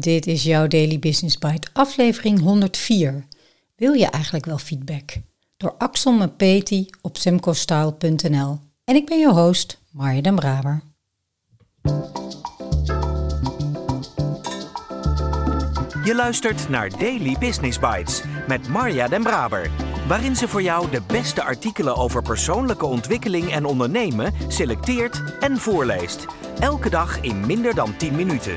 Dit is jouw Daily Business Bite, aflevering 104. Wil je eigenlijk wel feedback? Door Axel Mepeti op semcostyle.nl. En ik ben je host, Marja den Braber. Je luistert naar Daily Business Bites met Marja den Braber waarin ze voor jou de beste artikelen over persoonlijke ontwikkeling en ondernemen selecteert en voorleest. Elke dag in minder dan 10 minuten.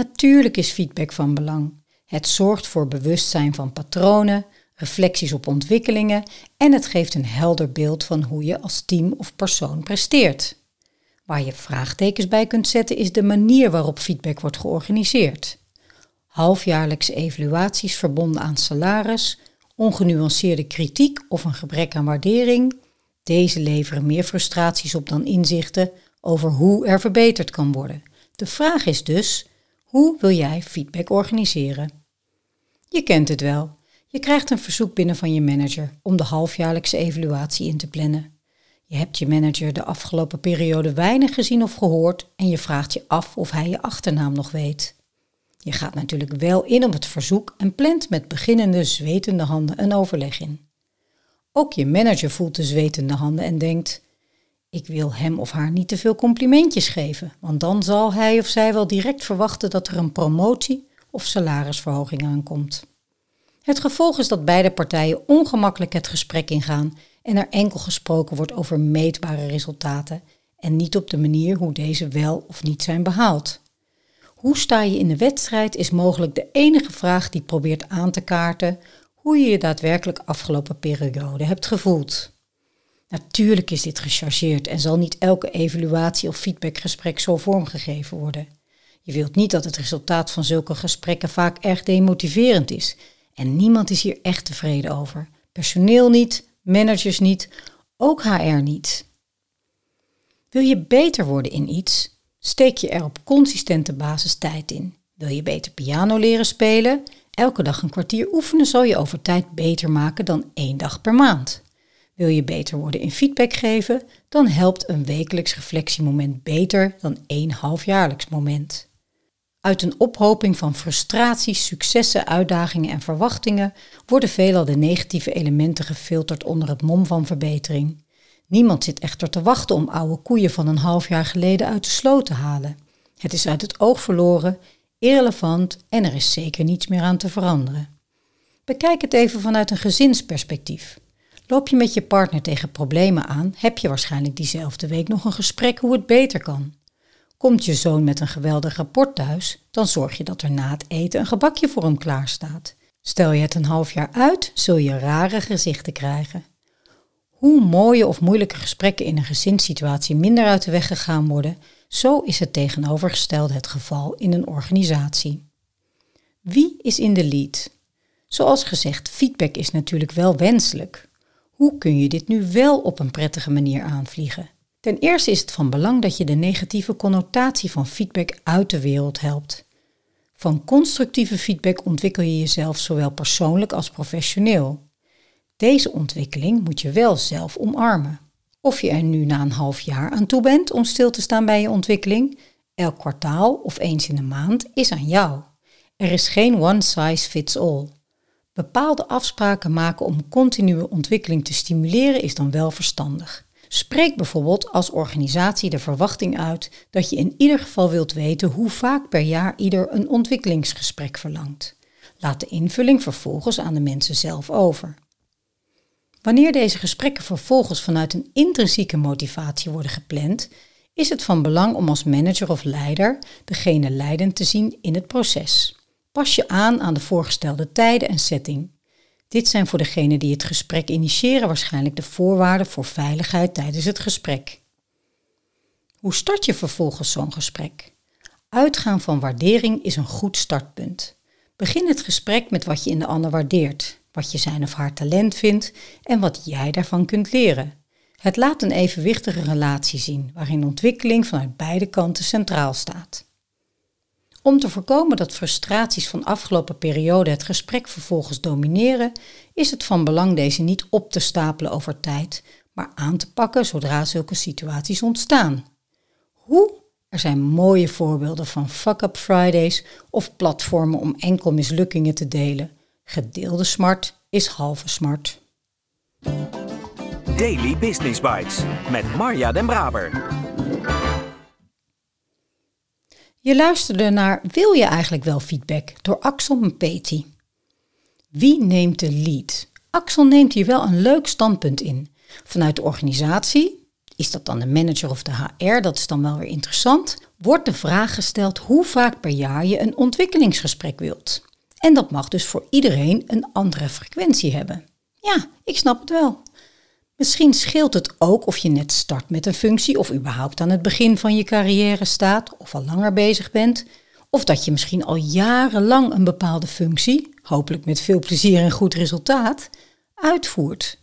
Natuurlijk is feedback van belang. Het zorgt voor bewustzijn van patronen, reflecties op ontwikkelingen en het geeft een helder beeld van hoe je als team of persoon presteert. Waar je vraagtekens bij kunt zetten is de manier waarop feedback wordt georganiseerd. Halfjaarlijkse evaluaties verbonden aan salaris, ongenuanceerde kritiek of een gebrek aan waardering. Deze leveren meer frustraties op dan inzichten over hoe er verbeterd kan worden. De vraag is dus, hoe wil jij feedback organiseren? Je kent het wel. Je krijgt een verzoek binnen van je manager om de halfjaarlijkse evaluatie in te plannen. Je hebt je manager de afgelopen periode weinig gezien of gehoord en je vraagt je af of hij je achternaam nog weet. Je gaat natuurlijk wel in op het verzoek en plant met beginnende zwetende handen een overleg in. Ook je manager voelt de zwetende handen en denkt: Ik wil hem of haar niet te veel complimentjes geven, want dan zal hij of zij wel direct verwachten dat er een promotie of salarisverhoging aankomt. Het gevolg is dat beide partijen ongemakkelijk het gesprek ingaan en er enkel gesproken wordt over meetbare resultaten en niet op de manier hoe deze wel of niet zijn behaald. Hoe sta je in de wedstrijd is mogelijk de enige vraag die probeert aan te kaarten hoe je je daadwerkelijk afgelopen periode hebt gevoeld. Natuurlijk is dit gechargeerd en zal niet elke evaluatie of feedbackgesprek zo vormgegeven worden. Je wilt niet dat het resultaat van zulke gesprekken vaak erg demotiverend is en niemand is hier echt tevreden over. Personeel niet, managers niet, ook HR niet. Wil je beter worden in iets? Steek je er op consistente basis tijd in. Wil je beter piano leren spelen? Elke dag een kwartier oefenen zal je over tijd beter maken dan één dag per maand. Wil je beter worden in feedback geven? Dan helpt een wekelijks reflectiemoment beter dan één halfjaarlijks moment. Uit een ophoping van frustraties, successen, uitdagingen en verwachtingen worden veelal de negatieve elementen gefilterd onder het mom van verbetering. Niemand zit echter te wachten om oude koeien van een half jaar geleden uit de sloot te halen. Het is uit het oog verloren, irrelevant en er is zeker niets meer aan te veranderen. Bekijk het even vanuit een gezinsperspectief. Loop je met je partner tegen problemen aan, heb je waarschijnlijk diezelfde week nog een gesprek hoe het beter kan. Komt je zoon met een geweldig rapport thuis, dan zorg je dat er na het eten een gebakje voor hem klaar staat. Stel je het een half jaar uit, zul je rare gezichten krijgen. Hoe mooie of moeilijke gesprekken in een gezinssituatie minder uit de weg gegaan worden, zo is het tegenovergestelde het geval in een organisatie. Wie is in de lead? Zoals gezegd, feedback is natuurlijk wel wenselijk. Hoe kun je dit nu wel op een prettige manier aanvliegen? Ten eerste is het van belang dat je de negatieve connotatie van feedback uit de wereld helpt. Van constructieve feedback ontwikkel je jezelf zowel persoonlijk als professioneel. Deze ontwikkeling moet je wel zelf omarmen. Of je er nu na een half jaar aan toe bent om stil te staan bij je ontwikkeling, elk kwartaal of eens in de maand is aan jou. Er is geen one size fits all. Bepaalde afspraken maken om continue ontwikkeling te stimuleren is dan wel verstandig. Spreek bijvoorbeeld als organisatie de verwachting uit dat je in ieder geval wilt weten hoe vaak per jaar ieder een ontwikkelingsgesprek verlangt. Laat de invulling vervolgens aan de mensen zelf over. Wanneer deze gesprekken vervolgens vanuit een intrinsieke motivatie worden gepland, is het van belang om als manager of leider degene leidend te zien in het proces. Pas je aan aan de voorgestelde tijden en setting. Dit zijn voor degenen die het gesprek initiëren waarschijnlijk de voorwaarden voor veiligheid tijdens het gesprek. Hoe start je vervolgens zo'n gesprek? Uitgaan van waardering is een goed startpunt. Begin het gesprek met wat je in de ander waardeert, wat je zijn of haar talent vindt en wat jij daarvan kunt leren. Het laat een evenwichtige relatie zien, waarin ontwikkeling vanuit beide kanten centraal staat. Om te voorkomen dat frustraties van afgelopen periode het gesprek vervolgens domineren, is het van belang deze niet op te stapelen over tijd, maar aan te pakken zodra zulke situaties ontstaan. Hoe? Er zijn mooie voorbeelden van fuck-up Fridays of platformen om enkel mislukkingen te delen. Gedeelde smart is halve smart. Daily Business Bites met Marja Den Braber. Je luisterde naar Wil je eigenlijk wel feedback door Axel Mpeti. Wie neemt de lead? Axel neemt hier wel een leuk standpunt in. Vanuit de organisatie, is dat dan de manager of de HR, dat is dan wel weer interessant, wordt de vraag gesteld hoe vaak per jaar je een ontwikkelingsgesprek wilt. En dat mag dus voor iedereen een andere frequentie hebben. Ja, ik snap het wel. Misschien scheelt het ook of je net start met een functie of überhaupt aan het begin van je carrière staat of al langer bezig bent. Of dat je misschien al jarenlang een bepaalde functie, hopelijk met veel plezier en goed resultaat, uitvoert.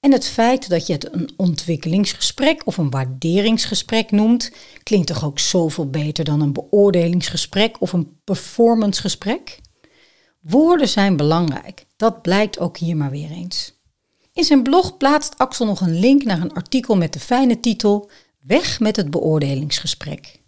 En het feit dat je het een ontwikkelingsgesprek of een waarderingsgesprek noemt, klinkt toch ook zoveel beter dan een beoordelingsgesprek of een performancegesprek? Woorden zijn belangrijk, dat blijkt ook hier maar weer eens. In zijn blog plaatst Axel nog een link naar een artikel met de fijne titel Weg met het beoordelingsgesprek.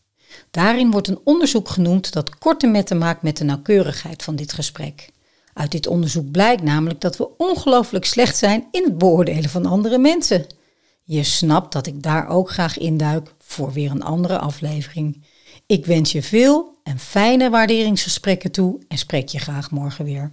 Daarin wordt een onderzoek genoemd dat korte metten maakt met de nauwkeurigheid van dit gesprek. Uit dit onderzoek blijkt namelijk dat we ongelooflijk slecht zijn in het beoordelen van andere mensen. Je snapt dat ik daar ook graag induik voor weer een andere aflevering. Ik wens je veel en fijne waarderingsgesprekken toe en spreek je graag morgen weer.